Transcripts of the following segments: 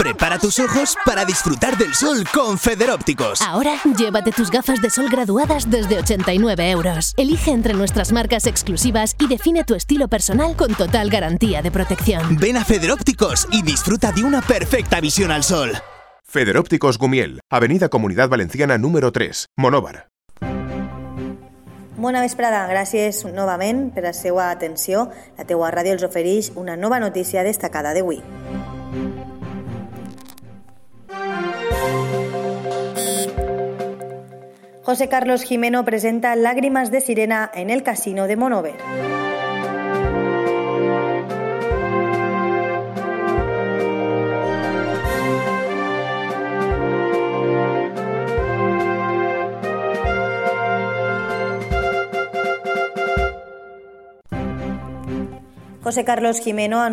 Prepara tus ojos para disfrutar del sol con Federópticos. Ahora, llévate tus gafas de sol graduadas desde 89 euros. Elige entre nuestras marcas exclusivas y define tu estilo personal con total garantía de protección. Ven a Federópticos y disfruta de una perfecta visión al sol. Federópticos Gumiel, Avenida Comunidad Valenciana número 3, Monóvar. Bona vesprada, gràcies novament per la seva atenció. La teua ràdio els ofereix una nova notícia destacada d'avui. José Carlos Jimeno presenta Lágrimas de Sirena en el Casino de Monover. José Carlos Jimeno ha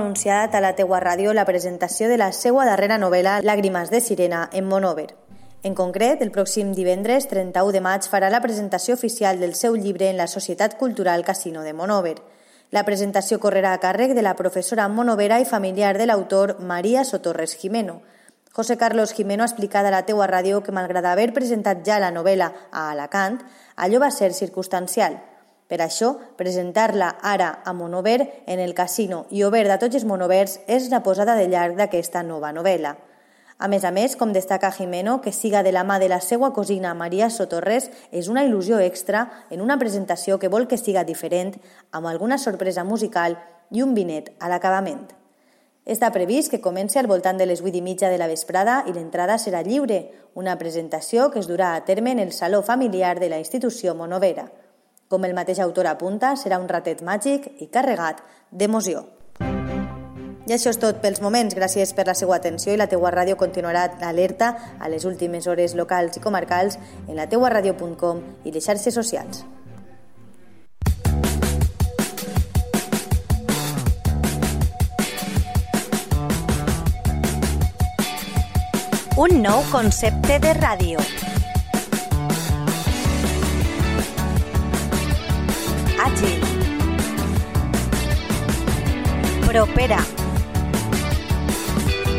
a la teua ràdio la presentació de la seva darrera novel·la Làgrimes de Sirena en Monover. En concret, el pròxim divendres 31 de maig farà la presentació oficial del seu llibre en la Societat Cultural Casino de Monover. La presentació correrà a càrrec de la professora monovera i familiar de l'autor Maria Sotorres Jimeno. José Carlos Jimeno ha explicat a la teua ràdio que malgrat haver presentat ja la novel·la a Alacant, allò va ser circumstancial. Per això, presentar-la ara a Monover en el casino i obert a tots els monovers és la posada de llarg d'aquesta nova novel·la. A més a més, com destaca Jimeno, que siga de la mà de la seva cosina Maria Sotorres és una il·lusió extra en una presentació que vol que siga diferent, amb alguna sorpresa musical i un vinet a l'acabament. Està previst que comenci al voltant de les 8 i mitja de la vesprada i l'entrada serà lliure, una presentació que es durà a terme en el saló familiar de la institució monovera. Com el mateix autor apunta, serà un ratet màgic i carregat d'emoció. I això és tot pels moments. Gràcies per la seva atenció i la teua ràdio continuarà alerta a les últimes hores locals i comarcals en la teuaradio.com i les xarxes socials. Un nou concepte de ràdio. Àgil. Propera.